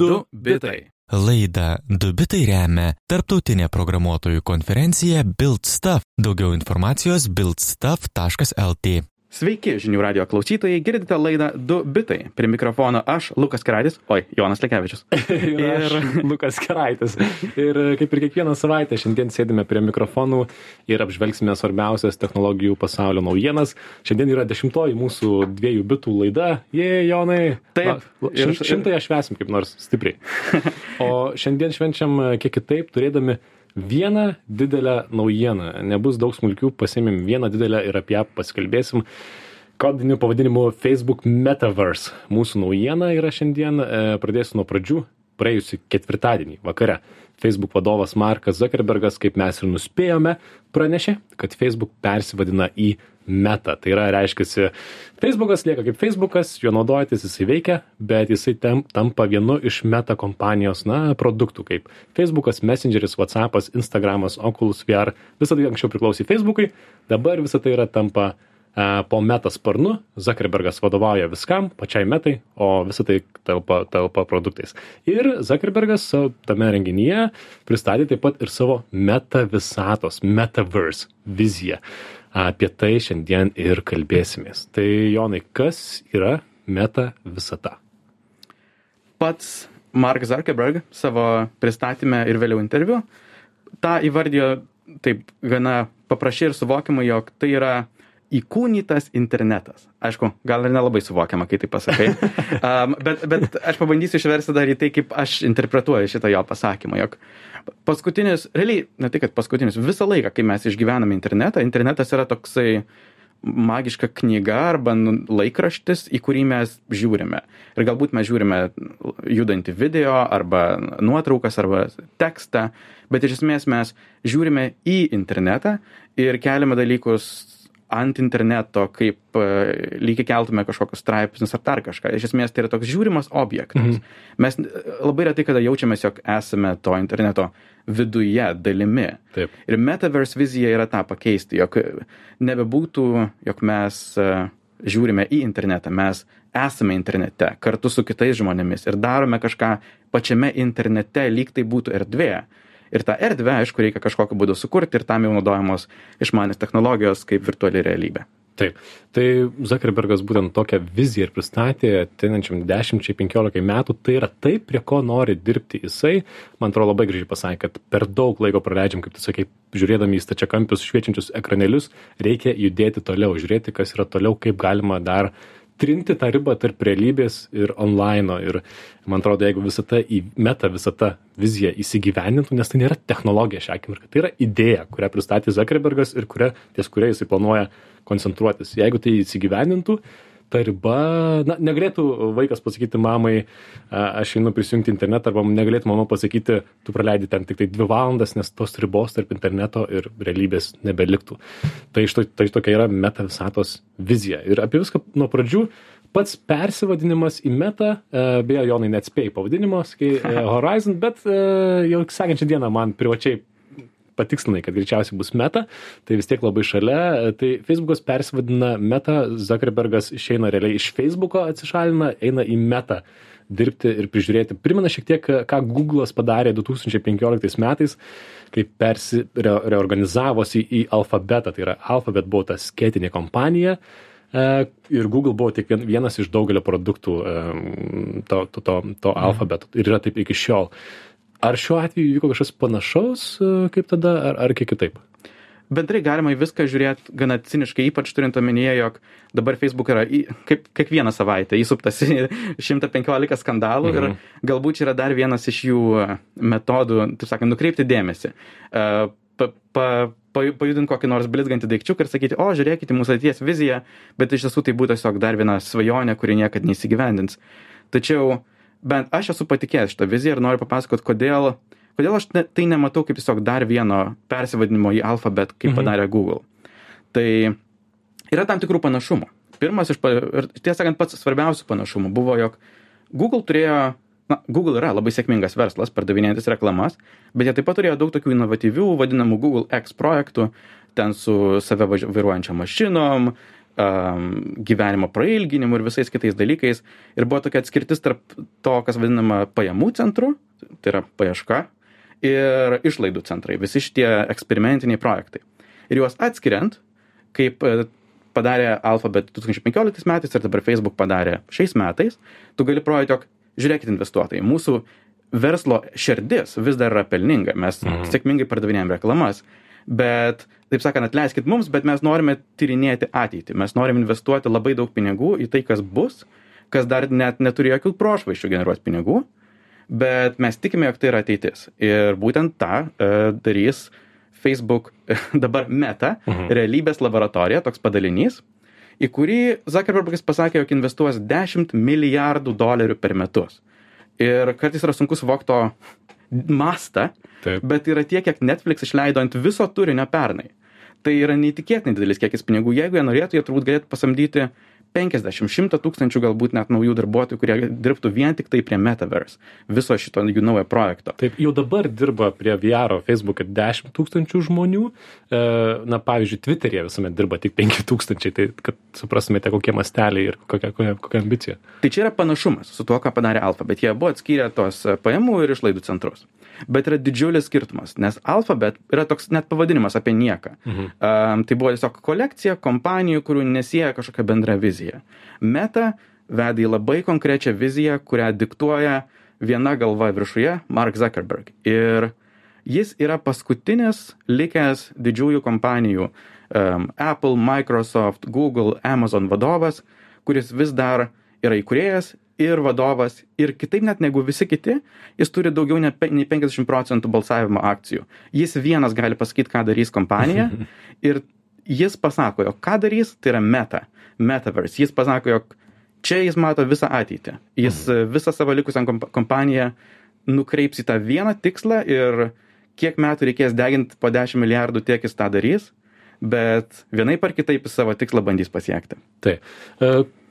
Du bitai. Laidą Du bitai remia Tarptautinė programuotojų konferencija Build Stuff. Daugiau informacijos buildstuff.lt. Sveiki, žinių radio klausytojai, girdite laidą 2 bitai. Prie mikrofono aš, Lukas Keraitis, oi, Jonas Lekevičius. ir aš, Lukas Keraitis. Ir kaip ir kiekvieną savaitę šiandien sėdime prie mikrofonų ir apžvelgsime svarbiausias technologijų pasaulio naujienas. Šiandien yra dešimtoji mūsų dviejų bitų laida. Jie, Jonai. Taip. Va, ir šimtąją švesim kaip nors stipriai. O šiandien švenčiam kiek kitaip, turėdami vieną didelę naujieną. Nebus daug smulkių, pasimėm vieną didelę ir apie ją pasikalbėsim. Kodiniu pavadinimu Facebook Metaverse. Mūsų naujiena yra šiandien. E, pradėsiu nuo pradžių. Praėjusį ketvirtadienį vakare Facebook vadovas Markas Zuckerbergas, kaip mes ir nuspėjome, pranešė, kad Facebook persivadina į meta. Tai yra, reiškia, Facebookas lieka kaip Facebookas, jo naudojantis jisai veikia, bet jisai tam, tampa vienu iš meta kompanijos, na, produktų, kaip Facebookas, Messengeris, WhatsAppas, Instagramas, Oculus VR. Visą tai anksčiau priklausė Facebookui, dabar visą tai yra tampa po meta sparnu, Zuckerbergas vadovauja viskam, pačiai metai, o visą tai telpa, telpa produktais. Ir Zuckerbergas tame renginyje pristatė taip pat ir savo meta visatos, metaverse viziją apie tai šiandien ir kalbėsimės. Tai Jonai, kas yra meta visata? Pats Mark Zuckerberg savo pristatymę ir vėliau interviu tą įvardijo taip gana paprasčiai ir suvokiamai, jog tai yra įkūnytas internetas. Aišku, gal ir nelabai suvokiama, kai tai pasakai. Um, bet, bet aš pabandysiu išversti dar į tai, kaip aš interpretuoju šitą jo pasakymą, jog paskutinis, realiai, ne tik, paskutinis, visą laiką, kai mes išgyvename internetą, internetas yra toksai magiška knyga arba nu, laikraštis, į kurį mes žiūrime. Ir galbūt mes žiūrime judantį video arba nuotraukas arba tekstą, bet iš esmės mes žiūrime į internetą ir keliame dalykus ant interneto, kaip e, lygiai keltume kažkokius straipsnius ar dar kažką. Iš esmės tai yra toks žiūrimas objektas. Mhm. Mes e, labai retai kada jaučiamės, jog esame to interneto viduje dalimi. Taip. Ir metaverse vizija yra tą pakeisti, jog nebebūtų, jog mes e, žiūrime į internetą, mes esame internete kartu su kitais žmonėmis ir darome kažką pačiame internete, lyg tai būtų erdvė ir tą erdvę aišku reikia kažkokiu būdu sukurti ir tam jau naudojamos išmanios technologijos kaip virtuali realybė Taip. Tai Zuckerbergas būtent tokią viziją ir pristatė ateinančiam 10-15 metų. Tai yra tai, prie ko nori dirbti jisai. Man atrodo labai gražiai pasakė, kad per daug laiko praleidžiam, kaip tu sakai, žiūrėdami į stačiakampius šviečiančius ekranėlius, reikia judėti toliau, žiūrėti, kas yra toliau, kaip galima dar uh, trinti tą ribą tarp realybės ir onlaino. Ir man atrodo, jeigu visata į meta, visata vizija įsigyvendintų, nes tai nėra technologija šią akimirką, tai yra idėja, kurią pristatė Zuckerbergas ir kuria, ties kuria jisai planuoja koncentruotis. Jeigu tai įsigyvendintų, ta riba, na, negalėtų vaikas pasakyti mamai, aš einu prisijungti internetą, arba negalėtų mama pasakyti, tu praleidi ten tik tai dvi valandas, nes tos ribos tarp interneto ir realybės nebeliktų. Tai, iš to, tai tokia yra meta visatos vizija. Ir apie viską nuo pradžių pats persivadinimas į metą, beje, Jonai net spėjai pavadinimo, sakai Horizon, bet jau sekančią dieną man privačiai patikslinai, kad greičiausiai bus meta, tai vis tiek labai šalia. Tai Facebookas persivadina meta, Zuckerbergas išeina realiai iš Facebooko, atsišalina, eina į meta dirbti ir prižiūrėti. Primena šiek tiek, ką Google'as padarė 2015 metais, kai persi, re, reorganizavosi į Alphabetą. Tai yra Alphabet buvo ta skėtinė kompanija. E, ir Google buvo tik vienas iš daugelio produktų e, to, to, to, to mhm. Alphabet. Ir yra taip iki šiol. Ar šiuo atveju įvyko kažkas panašaus e, kaip tada, ar, ar kiek kitaip? Bendrai galima į viską žiūrėti gana ciniškai, ypač turint omenyje, jog dabar Facebook yra į, kaip kiekvieną savaitę įsuptas 115 skandalų mhm. ir galbūt yra dar vienas iš jų metodų, taip sakant, nukreipti dėmesį. E, pa, pa, pajudinti kokį nors blizgantį daikčiuką ir sakyti, o žiūrėkite mūsų ateities viziją, bet iš tiesų tai būtų tiesiog dar viena svajonė, kuri niekada neįsigyvendins. Tačiau bent aš esu patikėjęs šitą viziją ir noriu papasakot, kodėl, kodėl aš ne, tai nematau kaip tiesiog dar vieno persivadinimo į alfabet, kaip mhm. padarė Google. Tai yra tam tikrų panašumų. Pirmas iš, ir tiesą sakant, pats svarbiausių panašumų buvo, jog Google turėjo, na, Google yra labai sėkmingas verslas, pardavinėjantis reklamas, bet jie taip pat turėjo daug tokių inovatyvių, vadinamų Google X projektų, ten su save vairuojančiam mašinom, um, gyvenimo prailginimu ir visais kitais dalykais. Ir buvo tokia atskirtis tarp to, kas vadinama pajamų centru, tai yra paieška, ir išlaidų centrai, visi šitie eksperimentiniai projektai. Ir juos atskiriant, kaip e, padarė Alphabet 2015 metais ir dabar Facebook padarė šiais metais, tu gali parodyti, jog žiūrėkit investuotojai, mūsų verslo širdis vis dar yra pelninga, mes mhm. sėkmingai pardavinėjom reklamas, bet, taip sakant, atleiskit mums, bet mes norime tyrinėti ateitį, mes norim investuoti labai daug pinigų į tai, kas bus, kas dar net neturi jokių prošvaiščių generuoti pinigų, bet mes tikime, jog tai yra ateitis. Ir būtent tą e, darys Facebook dabar meta, mhm. realybės laboratorija, toks padalinys, į kurį Zuckerbergas pasakė, jog investuos 10 milijardų dolerių per metus. Ir kartais yra sunku suvokti to mastą, Taip. bet yra tiek, kiek Netflix išleido ant viso turinio pernai. Tai yra neįtikėtinai didelis kiekis pinigų. Jeigu jie norėtų, jie turbūt galėtų pasamdyti 50, 100 tūkstančių galbūt net naujų darbuotojų, kurie dirbtų vien tik tai prie Metaverse, viso šito jų naujo projekto. Taip, jau dabar dirba prie VR, Facebook 10 tūkstančių žmonių, e, na, pavyzdžiui, Twitter'e visuomet dirba tik 5 tūkstančiai, tai kad suprastumėte, kokie masteliai ir kokia, kokia, kokia ambicija. Tai čia yra panašumas su tuo, ką padarė Alfa, bet jie buvo atskyrę tos pajamų ir išlaidų centrus bet yra didžiulis skirtumas, nes Alphabet yra toks net pavadinimas apie nieką. Mhm. Um, tai buvo tiesiog kolekcija kompanijų, kurių nesieja kažkokia bendra vizija. Meta veda į labai konkrečią viziją, kurią diktuoja viena galva viršuje - Mark Zuckerberg. Ir jis yra paskutinis likęs didžiųjų kompanijų um, Apple, Microsoft, Google, Amazon vadovas, kuris vis dar yra įkūrėjas ir vadovas ir kitaip net negu visi kiti, jis turi daugiau nei 50 procentų balsavimo akcijų. Jis vienas gali pasakyti, ką darys kompanija ir jis pasako, jog ką darys, tai yra meta, metaverse. Jis pasako, jog čia jis mato visą ateitį. Jis mhm. visą savo likusią kompaniją nukreips į tą vieną tikslą ir kiek metų reikės deginti po 10 milijardų, tiek jis tą darys bet vienaip ar kitaip savo tikslą bandys pasiekti. Taip.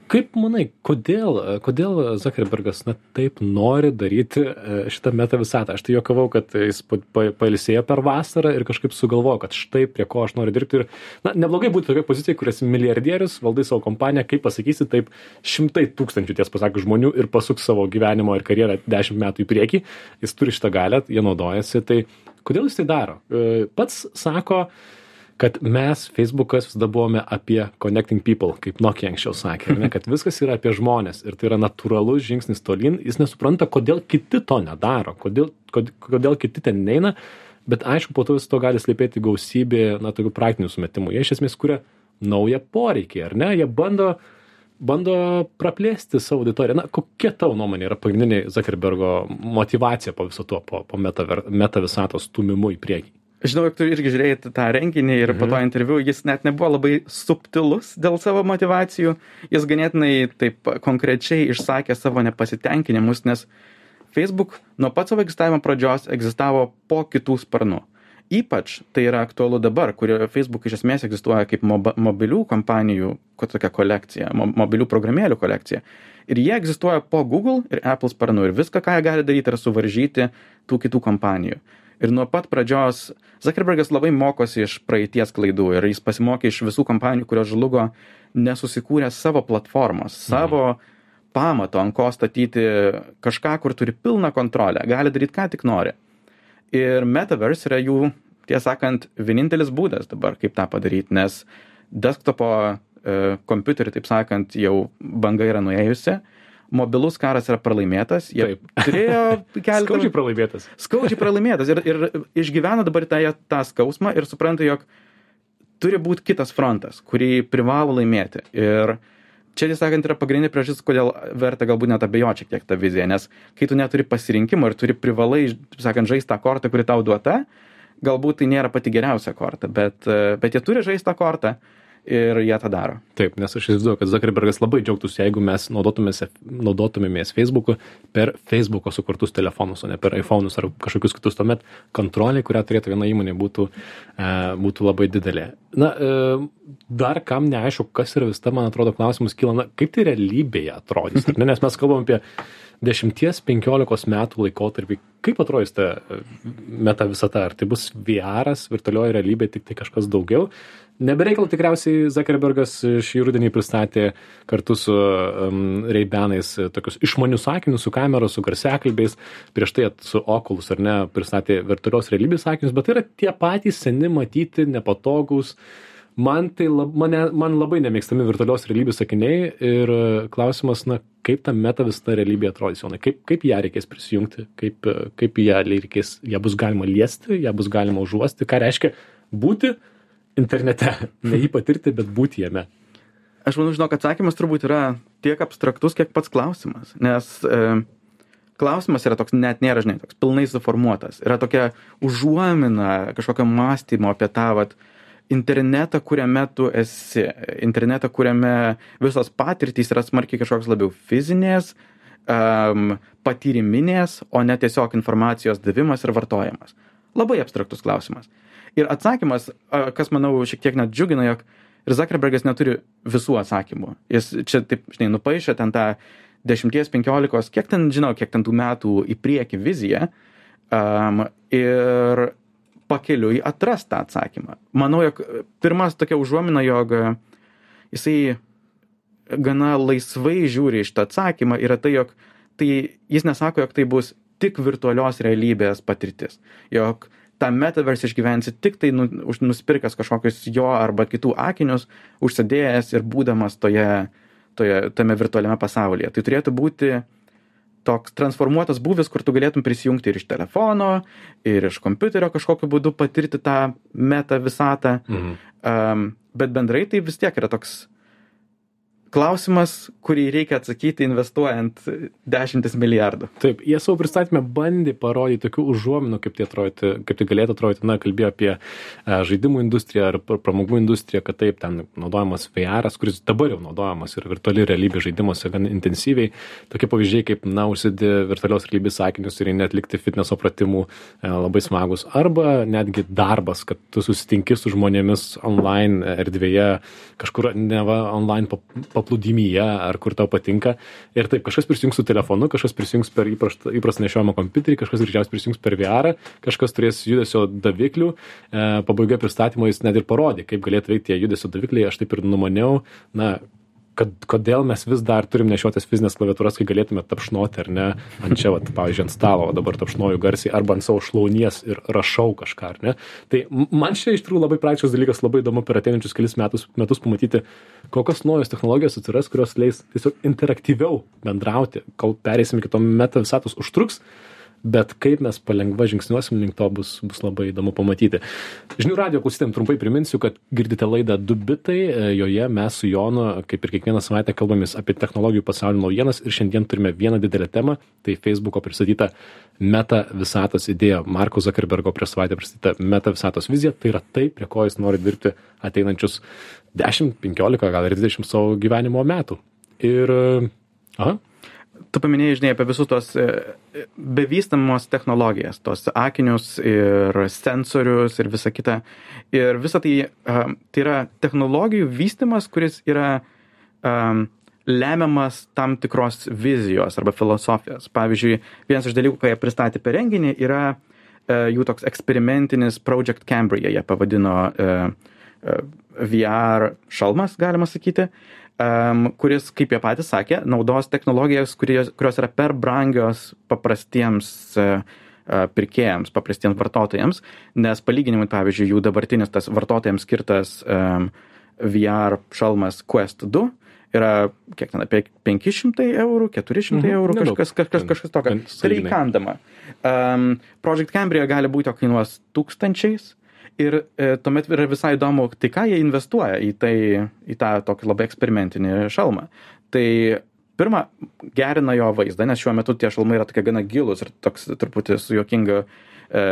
Kaip manai kodėl kodėl zakerbergas na taip nori daryti e, šitą meta visatą aš tai juokavau kad jis pa pa pailsėjo per vasarą ir kažkaip sugalvojo kad štai prie ko aš noriu dirbti ir na neblogai būti tokioj pozicijoj kur esi milijardierius valdai savo kompaniją kaip pasakysi taip šimtai tūkstančių tiesą pasakius žmonių ir pasuks savo gyvenimo ir karjerą dešimt metų į priekį. Jis turi šitą galią jie naudojasi. Tai kodėl jis tai daro? E, pats sako kad mes feisbukas visada buvome apie connecting people kaip nokia anksčiau sakė ne kad viskas yra apie žmones ir tai yra natūralus žingsnis tolyn jis nesupranta kodėl kiti to nedaro kodėl kod kodėl kiti ten neina bet aišku po to viso to gali slypėti gausybė na tokių praktinių sumetimų. Jie iš esmės kuria naują poreikį ar ne? Jie bando bando praplėsti savo auditoriją. Na kokia tavo nuomonė yra pagrindinė zakerbergo motyvacija po viso to po po metaver meta visatos stūmimu į priekį žinau jog tu irgi žiūrėjai tą renginį ir po to mhm. interviu jis net nebuvo labai subtilus dėl savo motyvacijų jis ganėtinai taip konkrečiai išsakė savo nepasitenkinimus nes facebook nuo pat savo egzistavimo pradžios egzistavo po kitų sparnu ypač tai yra aktualu dabar kur facebook iš esmės egzistuoja kaip moba mobilių kompanijų tokia kolekcija mo mobilių programėlių kolekcija. Ir jie egzistuoja po google ir apple sparnu ir viską ką jie gali daryt yra suvaržyti tų kitų kompanijų ir nuo pat pradžios zakerbergas labai mokosi iš praeities klaidų ir jis pasimokė iš visų kompanijų kurios žlugo nesusikūrė savo platformos savo pamato ant ko statyti kažką kur turi pilną kontrolę gali daryt ką tik nori. Ir metaverse yra jų tiesą sakant vienintelis būdas dabar kaip tą padaryt nes desktopo e, kompiuterių taip sakant jau banga yra nuėjusi mobilus karas yra pralaimėtas. Jie Taip. turėjo keletą. Skaudžiai pralaimėtas. Skaudžiai pralaimėtas ir, ir išgyvena dabar tą, tą skausmą ir supranta, jog turi būti kitas frontas, kurį privalo laimėti. Ir čia, tiesą sakant, yra pagrindinė priežastis, kodėl verta galbūt net abejoti šiek tiek tą viziją, nes kai tu neturi pasirinkimo ir turi privalai, taip sakant, žaisti tą kortą, kuri tau duota, galbūt tai nėra pati geriausia korta, bet, bet jie turi žaisti tą kortą ir jie tą daro. Taip, nes aš įsivaizduoju, kad Zuckerbergas labai džiaugtųsi, jeigu mes naudotumėmės Facebook'u per Facebook'o sukurtus telefonus, o ne per iPhone'us ar kažkokius kitus. Tuomet kontrolė, kurią turėtų viena įmonė, būtų, e, būtų labai didelė. Na, e, dar kam neaišku, kas yra vis ta, man atrodo, klausimus kyla, na, kaip tai realybėje atrodys. Ne? Nes mes kalbam apie 10-15 metų laikotarpį, kaip atrodys ta e, meta visata? Ar tai bus VR, virtualioji realybė, tik tai kažkas daugiau? Nebereikal tikriausiai Zuckerbergas šį rudenį pristatė kartu su um, Reibenais tokius išmanius akinius su kamera, su garsiakalbiais, prieš tai su Oculus ar ne pristatė virtualios realybės akinius, bet tai yra tie patys seni matyti, nepatogus. Man tai lab, mane, man labai nemėgstami virtualios realybės akiniai ir klausimas, na, kaip ta meta visata realybė atrodys, Jonai, kaip, kaip ją reikės prisijungti, kaip, kaip ją reikės, ją bus galima liesti, ją bus galima užuosti, ką reiškia būti internete, ne jį patirti, bet būti jame. Aš manau, žinok, atsakymas turbūt yra tiek abstraktus, kiek pats klausimas. Nes e, klausimas yra toks, net nėra, žinai, toks pilnai suformuotas. Yra tokia užuomina kažkokio mąstymo apie tą, vat, internetą, kuriame tu esi. Internetą, kuriame visos patirtys yra smarkiai kažkoks labiau fizinės, um, patyriminės, o ne tiesiog informacijos davimas ir vartojimas. Labai abstraktus klausimas. Ir atsakymas, kas manau šiek tiek net džiugina, jog ir Zuckerbergas neturi visų atsakymų. Jis čia taip, žinai, nupaišė ten tą 10-15, kiek ten, žinau, kiek ten tų metų į priekį viziją um, ir pakeliui atras tą atsakymą. Manau, jog pirmas tokia užuomina, jog jisai gana laisvai žiūri iš tą atsakymą yra tai, jog tai jis nesako, jog tai bus tik virtualios realybės patirtis. Jog tą metaverse išgyvensi tiktai nu, už nusipirkęs kažkokius jo arba kitų akinius, užsidėjęs ir būdamas toje, toje, tame virtualiame pasaulyje. Tai turėtų būti toks transformuotas būvis, kur tu galėtum prisijungti ir iš telefono, ir iš kompiuterio kažkokiu būdu patirti tą meta visatą. Mhm. Um, bet bendrai tai vis tiek yra toks klausimas, kurį reikia atsakyti investuojant dešimtis milijardų. Taip, jie savo pristatymę bandė parodyti tokių užuominų, kaip tai, atrodyti, kaip tai galėtų atrodyti. Na, kalbėjo apie e, žaidimų industriją ar pramogų industriją, kad taip, ten naudojamas VR, kuris dabar jau naudojamas ir virtuali realybė žaidimuose gan intensyviai. Tokie pavyzdžiai kaip, na, užsidė virtualios realybės sakinius ir netlikti fitneso pratimų e, labai smagus. Arba netgi darbas, kad tu susitinki su žmonėmis online erdvėje, kažkur neva online paplūdimyje ar kur tau patinka. Ir taip, kažkas prisijungs su telefonu, kažkas prisijungs per įprastą, įprastą nešiojamą kompiuterį, kažkas greičiausiai prisijungs per VR, kažkas turės judesio daviklių. E, pabaigoje pristatymo jis net ir parodė, kaip galėtų veikti tie judesio davikliai. Aš taip ir numaniau, na, kad kodėl mes vis dar turim nešiotis fizinės klaviatūras, kai galėtume tapšnoti ar ne ant čia, vat, pavyzdžiui, ant stalo, o dabar tapšnoju garsiai arba ant savo šlaunies ir rašau kažką, ar ne. Tai man čia iš tikrųjų labai praktiškas dalykas, labai įdomu per ateinančius kelius metus, metus pamatyti, kokios naujos technologijos atsiras, kurios leis tiesiog interaktyviau bendrauti, kol perėsim iki to meta visatos užtruks bet kaip mes palengva žingsniuosim link to bus, bus labai įdomu pamatyti. Žinių radio klausytėm trumpai priminsiu, kad girdite laidą Du bitai, e, joje mes su Jonu, kaip ir kiekvieną savaitę, kalbamės apie technologijų pasaulio naujienas ir šiandien turime vieną didelę temą, tai Facebook'o pristatyta meta visatos idėja, Marko Zuckerbergo prieš savaitę pristatyta meta visatos vizija, tai yra tai, prie ko jis nori dirbti ateinančius 10, 15, gal ir 20 savo gyvenimo metų. Ir, aha, tu paminėjai, žinai, apie visus tos e, bevystamos technologijas, tos akinius ir sensorius ir visa kita. Ir visa tai, tai yra technologijų vystimas, kuris yra um, lemiamas tam tikros vizijos arba filosofijos. Pavyzdžiui, vienas iš dalykų, ką jie pristatė per renginį, yra jų toks eksperimentinis Project Cambria, jie pavadino uh, VR šalmas, galima sakyti. Uh, um, kuris, kaip jie patys sakė, naudos technologijas, kurios, kurios yra per brangios paprastiems uh, pirkėjams, paprastiems vartotojams, nes palyginimui, pavyzdžiui, jų dabartinis tas vartotojams skirtas um, VR šalmas Quest 2 yra, kiek ten, apie 500 eurų, 400 mhm, eurų, kažkas, kažkas, kažkas tokio. Tai įkandama. Um, Project Cambria gali būti, o kainuos tūkstančiais, ir e, tuomet yra visai įdomu, tai ką jie investuoja į tai, į tą tokį labai eksperimentinį šalmą. Tai pirma, gerina jo vaizdą, nes šiuo metu tie šalmai yra tokie gana gilus ir toks truputį su juokinga e,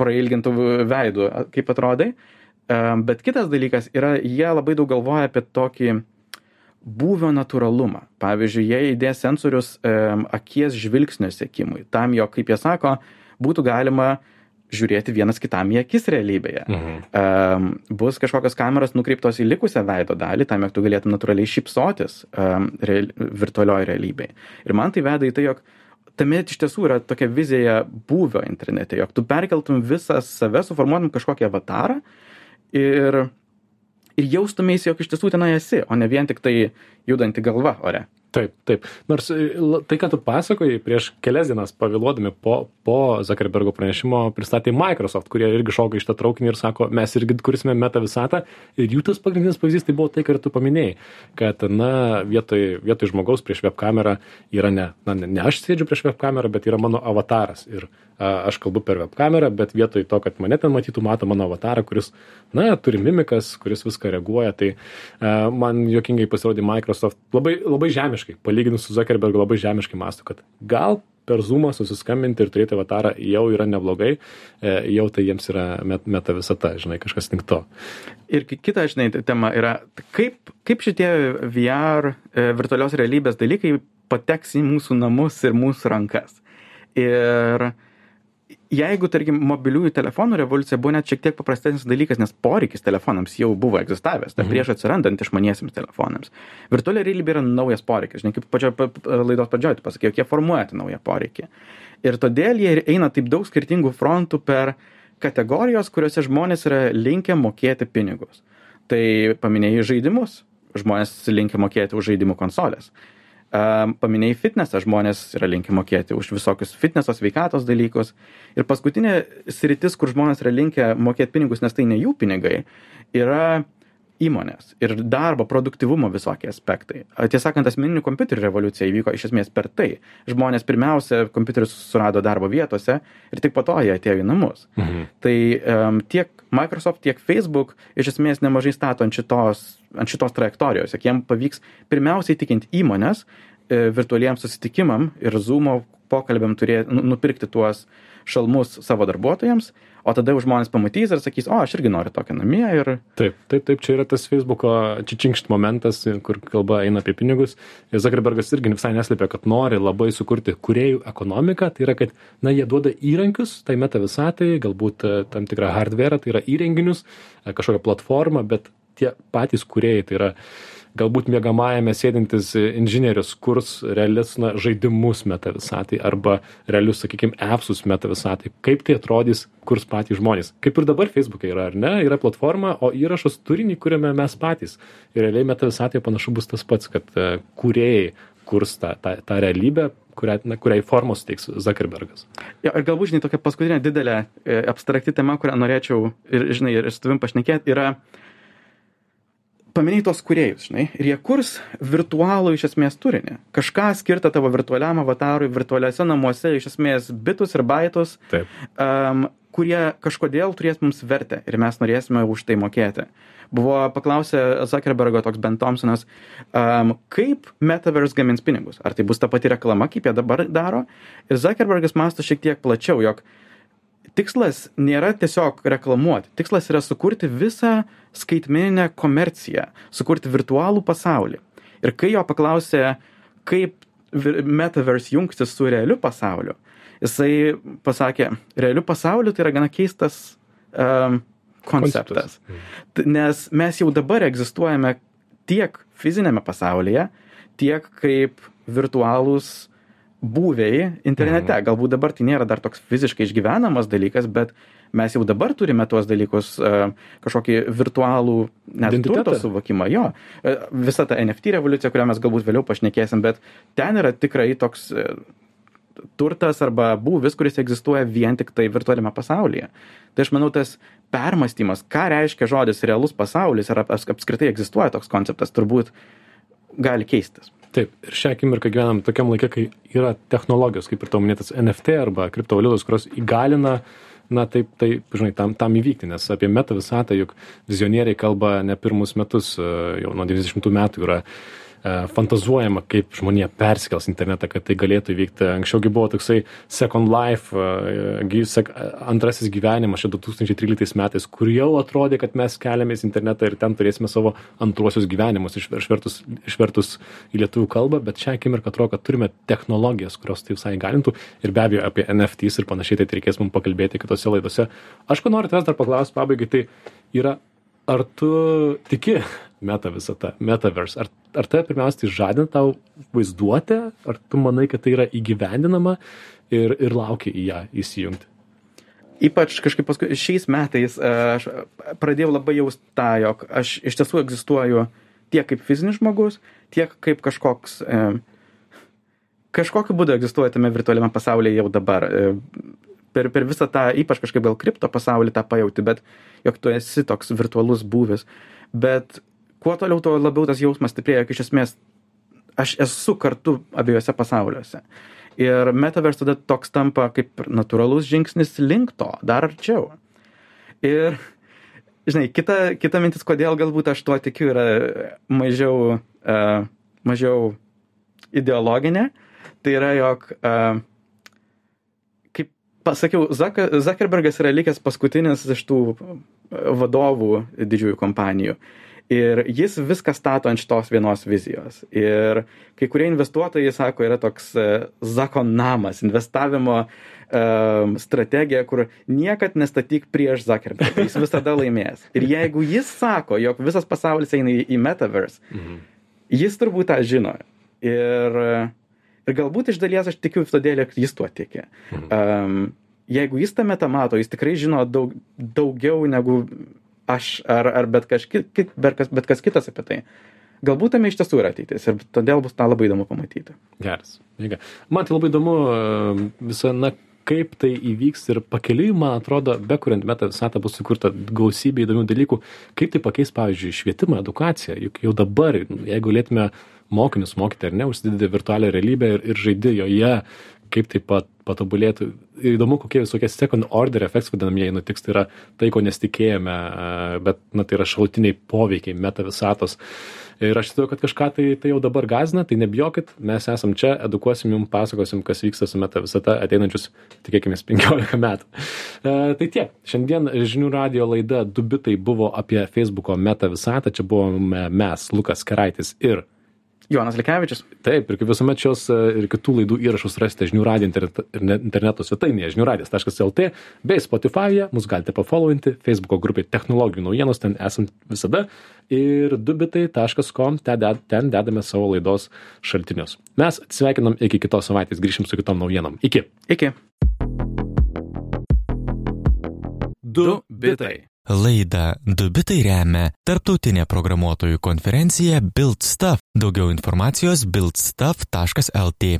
prailgintų veidų, kaip atrodai. E, bet kitas dalykas yra, jie labai daug galvoja apie tokį būvio natūralumą. Pavyzdžiui, jie įdės sensorius e, akies žvilgsnio sėkimui, tam, jog, kaip jie sako, būtų galima e, žiūrėti vienas kitam į akis realybėje. Mhm. Um, bus kažkokios kameros nukreiptos į likusią veido dalį, tam, jog tu galėtum natūraliai šypsotis um, real, virtualioje realybėje. Ir man tai veda į tai, jog tame iš tiesų yra tokia vizija būvio internete, jog tu perkeltum visą save, suformuotum kažkokį avatarą ir, ir jaustumėsi, jog iš tiesų tenai esi, o ne vien tik tai judanti galva ore. Taip, taip. Nors e, tai, ką tu pasakojai, prieš kelias dienas pavėluodami po, po Zuckerbergo pranešimo pristatė Microsoft, kurie irgi šoka iš tą traukinį ir sako, mes irgi kursime meta visatą. Ir jų tas pagrindinis pavyzdys tai buvo tai, ką tu paminėjai, kad, na, vietoj, vietoj žmogaus prieš webkamerą yra ne, na, ne, ne aš sėdžiu prieš webkamerą, bet yra mano avataras. Ir a, aš kalbu per webkamerą, bet vietoj to, kad mane ten matytų, mato mano avatarą, kuris, na, turi mimikas, kuris viską reaguoja. Tai a, man jokingai pasirodė Microsoft labai, labai žemiškai, palyginus su Zuckerbergu, labai žemiškai mąsto, kad gal per Zoomą susiskambinti ir turėti avatarą jau yra neblogai, e, jau tai jiems yra met, meta visata, žinai, kažkas link to. Ir ki- kita, žinai, tema yra, kaip, kaip šitie VR e, virtualios realybės dalykai pateks į mūsų namus ir mūsų rankas. Ir jeigu, tarkim, mobiliųjų telefonų revoliucija buvo net šiek tiek paprastesnis dalykas, nes poreikis telefonams jau buvo egzistavęs, dar prieš atsirandant išmaniesiams telefonams. Virtuali realybė yra naujas poreikis, žinai, kaip pačio pa- pa- laidos pradžioje tu pasakėjai, jog jie formuoja tą naują poreikį. Ir todėl jie ir eina taip daug skirtingų frontų per kategorijos, kuriuose žmonės yra linkę mokėti pinigus. Tai paminėjai žaidimus, žmonės linkę mokėti už žaidimų konsolės. Paminėjai fitnesą, žmonės yra linkę mokėti už visokius fitneso sveikatos dalykus. Ir paskutinė sritis, kur žmonės yra linkę mokėti pinigus, nes tai ne jų pinigai, yra įmonės ir darbo produktivumo visokie aspektai. Tiesą sakant, asmeninių kompiuterių revoliucija įvyko iš esmės per tai. Žmonės pirmiausia kompiuterius surado darbo vietose ir tik po to jie atėjo į namus. Mhm. Tai um, tiek Microsoft, tiek Facebook iš esmės nemažai stato ant šitos, ant šitos trajektorijos, jog jiems pavyks pirmiausiai tikinti įmonės e, virtualiem susitikimam ir Zoom pokalbėm turėti, nupirkti tuos šalmus savo darbuotojams, o tada jau žmonės pamatys ir sakys, o aš irgi noriu tokią namie ir Taip, taip, taip, čia yra tas Facebook'o čičinkšt momentas, kur kalba eina apie pinigus. Ir Zuckerbergas irgi visai neslėpia, kad nori labai sukurti kuriejų ekonomiką. Tai yra, kad, na, jie duoda įrankius, tai meta visatai, galbūt e, tam tikrą hardware, tai yra įrenginius, e, kažkokią platformą, bet tie patys kuriejai, tai yra galbūt mėgamajame sėdintis inžinierius kurs realius na, žaidimus meta visatai arba realius, sakykime, appsus meta visatai. Kaip tai atrodys, kurs patys žmonės. Kaip ir dabar Facebook'e yra, ar ne? Yra platforma, o įrašas turinį kuriame mes patys. Ir realiai meta visatai panašu bus tas pats, kad uh, kuriejai kurs tą, tą, tą realybę, kurią, na, kuriai formos teiks Zuckerbergas. Jo, ir galbūt, žinai, tokia paskutinė didelė e, abstrakti tema, kurią norėčiau ir, žinai, ir su tavim pašnekėti, yra paminėjai tos kuriejus, žinai, ir jie kurs virtualų iš esmės turinį. Kažką skirtą tavo virtualiam avatarui, virtualiuose namuose, iš esmės bitus ir baitus, Taip. um, kurie kažkodėl turės mums vertę ir mes norėsime už tai mokėti. Buvo paklausę Zuckerbergo toks Ben Thompsonas, um, kaip Metaverse gamins pinigus. Ar tai bus ta pati reklama, kaip jie dabar daro. Ir Zuckerbergas masto šiek tiek plačiau, jog tikslas nėra tiesiog reklamuoti. Tikslas yra sukurti visą skaitmeninę komerciją, sukurti virtualų pasaulį. Ir kai jo paklausė, kaip Metaverse jungtis su realiu pasauliu, jisai pasakė, realiu pasauliu tai yra gana keistas um, konceptas. T- Nes mes jau dabar egzistuojame tiek fizinėme pasaulyje, tiek kaip virtualūs būviai internete. Galbūt dabar tai nėra dar toks fiziškai išgyvenamas dalykas, bet mes jau dabar turime tuos dalykus, e, kažkokį virtualų net turto suvokimą. Jo, E, visa ta NFT revoliucija, kurią mes galbūt vėliau pašnekėsim, bet ten yra tikrai toks e, turtas arba būvis, kuris egzistuoja vien tik tai virtualiame pasaulyje. Tai aš manau, tas permastymas, ką reiškia žodis realus pasaulis ir ap- apskritai egzistuoja toks konceptas, turbūt gali keistis. Taip, ir šią akimirką gyvenam tokiam laikė, kai yra technologijos, kaip ir tau minėtas NFT arba kriptovaliutos, kurios įgalina, na taip, taip, žinai, tam, tam įvykti, nes apie meta visatą juk vizionieriai kalba ne pirmus metus, e, jau nuo 90 metų yra fantazuojama, kaip žmonija persikels internetą, kad tai galėtų įvykti. Anksčiaugi buvo toksai Second Life, e, sek- antrasis gyvenimas čia 2013 metais, kur jau atrodė, kad mes keliamės internetą ir ten turėsime savo antruosius gyvenimus išver- išvertus, išvertus į lietuvių kalbą, bet šią akimirką atrodo, kad turime technologijas, kurios tai visai galintų ir be abejo apie NFTs ir panašiai, tai reikės mums pakalbėti kitose laidose. Aš ko noriu tavęs dar paklausti pabaigai, tai yra, ar tu tiki meta visata, metaverse? Ar, ar tai pirmiausiai žadina tau vaizduotę, ar tu manai, kad tai yra įgyvendinama ir, ir laukia į ją įsijungti? Ypač kažkaip paskui šiais metais e, aš pradėjau labai jaust tą, jog aš iš tiesų egzistuoju tiek kaip fizinis žmogus, tiek kaip kažkoks, e, kažkokiu būdu egzistuoja tame virtualiame pasaulyje jau dabar. E, per, per visą tą, ypač kažkaip gal kripto pasaulį tą pajauti, bet jog tu esi toks virtualus būvis. Bet kuo toliau, tuo labiau tas jausmas stiprėja, jog iš esmės aš esu kartu abiejose pasauliuose. Ir metaverse tada toks tampa kaip natūralus žingsnis link to, dar arčiau. Ir, žinai, kita, kita mintis, kodėl galbūt aš tuo tikiu, yra mažiau, uh, mažiau ideologinė. Tai yra, jog, uh, kaip pasakiau, Zuckerbergas yra likęs paskutinis iš tų vadovų didžiųjų kompanijų. Uh, ir jis viską stato ant šitos vienos vizijos. Ir kai kurie investuotojai sako yra toks e, zakonamas investavimo um, strategija kur niekad nestatyk prieš Zuckerbergą jis visada laimės. Ir jeigu jis sako jog visas pasaulis eina į, į metaverse mhm. jis turbūt tą žino. Ir ir galbūt iš dalies aš tikiu todėl jog jis tuo tiki. Um, jeigu jis tame tą mato jis tikrai žino daug daugiau negu aš ar, ar bet, kažki, bet, kas, bet kas kitas apie tai. Galbūt tame iš tiesų yra ateitis ir todėl bus tą labai įdomu pamatyti. Geras. Jėga. Man tai labai įdomu visą, na, kaip tai įvyks ir pakeliui, man atrodo, be kuriant metą visatą bus sukurta gausybė įdomių dalykų, kaip tai pakeis, pavyzdžiui, švietimą, edukaciją. Juk jau dabar, jeigu galėtume mokinius mokyti ar ne, užsidėti virtualią realybę ir, ir žaidė joje, kaip tai pat patobulėtų. Įdomu, kokie visokie second order effects vadinamieji nutiks, tai yra tai, ko nesitikėjome, bet na, tai yra šalutiniai poveikiai meta visatos. Ir aš tikiu, kad kažką tai, tai jau dabar gazina, tai nebijokit, mes esam čia, edukuosim jums, pasakosim, kas vyksta su meta visata ateinančius, tikėkime, 15 metų. E, tai tiek, šiandien žinių radio laida Dubitai buvo apie Facebook'o meta visatą, čia buvome mes, Lukas Karaitis ir Jonas Likevičius. Taip, ir kaip visuomet šios e, ir kitų laidų įrašus rasite žinių radijo interneto, interneto svetainėje žiniųradijas.lt bei Spotify'e, mus galite pafollowinti, Facebook'o grupė technologijų naujienos, ten esant visada ir dubitai.com, ten, dedame savo laidos šaltinius. Mes atsisveikinam iki kitos savaitės, grįšim su kitom naujienom. Iki. Iki. Du bitai. Laidą Dubitai remia tarptautinė programuotojų konferencija BuildStuff. Daugiau informacijos buildstuff.lt.